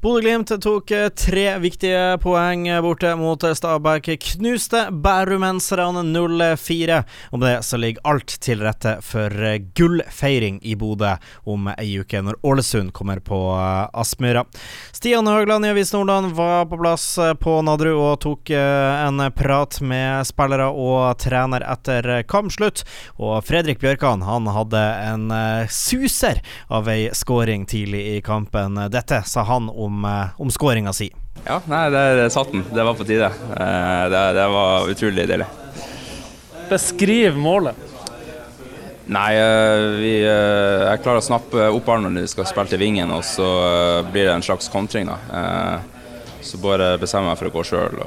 Bodø-Glimt tok eh, tre viktige poeng borte mot Stabæk. Knuste bærumenserne 0-4. Om det så ligger alt til rette for eh, gullfeiring i Bodø om ei uke, når Ålesund kommer på eh, Aspmyra. Stian Høgland i Avis Nordland var på plass på Nadderud og tok en prat med spillere og trener etter kampslutt. Og Fredrik Bjørkan han hadde en suser av ei skåring tidlig i kampen. Dette sa han om om, eh, om skåringa si. Ja, nei, det satt den. Det var på tide. Eh, det, det var utrolig deilig. Beskriv målet. Nei, eh, vi, jeg klarer å snappe opp ballen når vi skal spille til vingen, og så blir det en slags kontring. da. Så bare bestemmer jeg meg for å gå sjøl.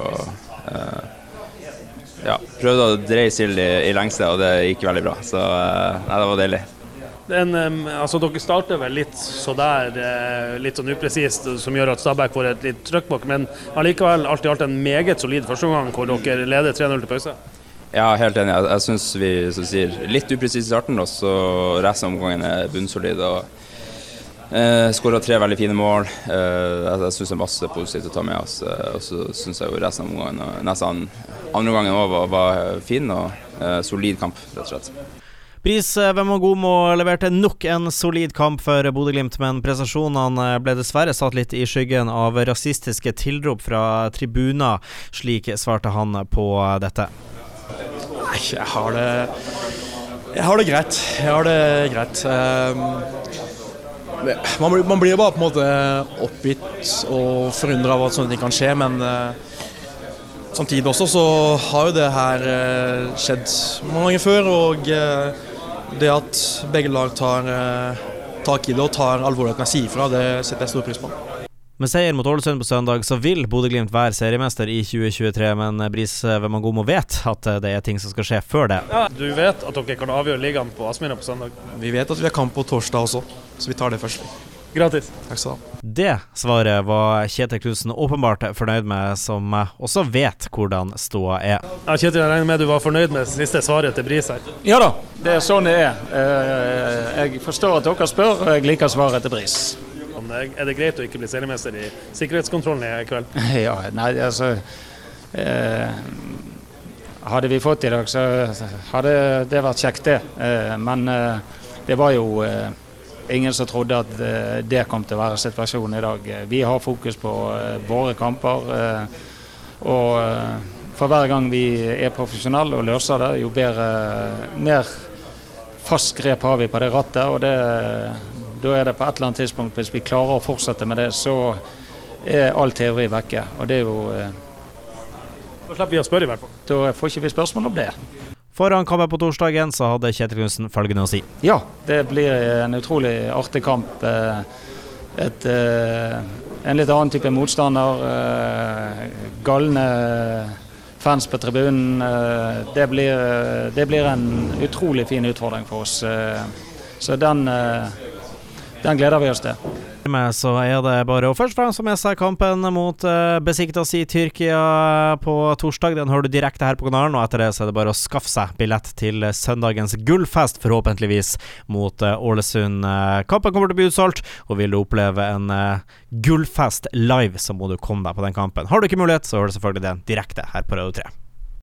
Ja, prøvde å dreie Sild i, i lengste, og det gikk veldig bra. Så nei, det var deilig. En, altså Dere starter vel litt så der, eh, litt sånn upresist, som gjør at Stabæk får et litt trøkk bak. Men allikevel alt i alt en meget solid førsteomgang hvor dere leder 3-0 til pause. Ja, helt enig. Jeg, jeg syns vi som sier, litt upresis i starten, og så resten av omgangen er bunnsolid. og eh, Skåra tre veldig fine mål. Eh, jeg jeg syns det er masse positivt å ta med oss. Eh, og så syns jeg jo resten av omgangen, nesten andre gangen òg, var, var fin og eh, solid kamp, rett og slett. Bris Vemagomo leverte nok en solid kamp for Bodø-Glimt, men prestasjonene ble dessverre satt litt i skyggen av rasistiske tilrop fra tribuner. Slik svarte han på dette. Jeg har det Jeg har det greit. Jeg har det greit. Man, man, blir bare på en måte oppgitt og forundra over at sånne ting kan skje, men uh, samtidig også så har jo det her skjedd mange ganger før. og det at begge lag tar eh, tak i det og tar alvorligheten kan si ifra, det setter jeg stor pris på. Med seier mot Ålesund på søndag så vil Bodø-Glimt være seriemester i 2023, men Bris Wemagomo vet at det er ting som skal skje før det. Ja, Du vet at dere kan avgjøre ligaen på Aspmyra på søndag? Vi vet at vi har kamp på torsdag også, så vi tar det først. Gratis. Takk skal du ha. Det svaret var Kjetil Knutsen åpenbart fornøyd med, som også vet hvordan ståa er. Ja, Kjetil, jeg regner med du var fornøyd med siste svaret til Bris her? Ja da, det er sånn det er. Eh, jeg forstår at dere spør, og jeg liker svaret til Bris. Er det greit å ikke bli seriemester i sikkerhetskontrollen i kveld? Ja, nei, altså eh, Hadde vi fått i dag, så hadde det vært kjekt, det. Eh, men eh, det var jo ingen som trodde at eh, det kom til å være situasjonen i dag. Vi har fokus på eh, våre kamper. Eh, og for hver gang vi er profesjonelle og løser det, jo bedre, mer fast grep har vi på det rattet. og det, Da er det på et eller annet tidspunkt, hvis vi klarer å fortsette med det, så er all teori vekke. Og det er jo Da slipper vi å spørre, i hvert fall. Da får ikke vi spørsmål om det. Foran kampen på torsdagen så hadde Kjetil Knutsen følgende å si. Ja, det blir en utrolig artig kamp. Eh, et, eh, en litt annen type motstander. Eh, galne fans på tribunen. Det blir, det blir en utrolig fin utfordring for oss. Så den, den gleder vi oss til med, så er det bare å først og fremst få med seg kampen mot uh, Besiktas i Tyrkia på torsdag. Den hører du direkte her på kanalen, og etter det så er det bare å skaffe seg billett til søndagens gullfest, forhåpentligvis, mot uh, Ålesund. Uh, kampen kommer til å bli utsolgt, og vil du oppleve en gullfest live, så må du komme deg på den kampen. Har du ikke mulighet, så hører du selvfølgelig den direkte her på Radio 3.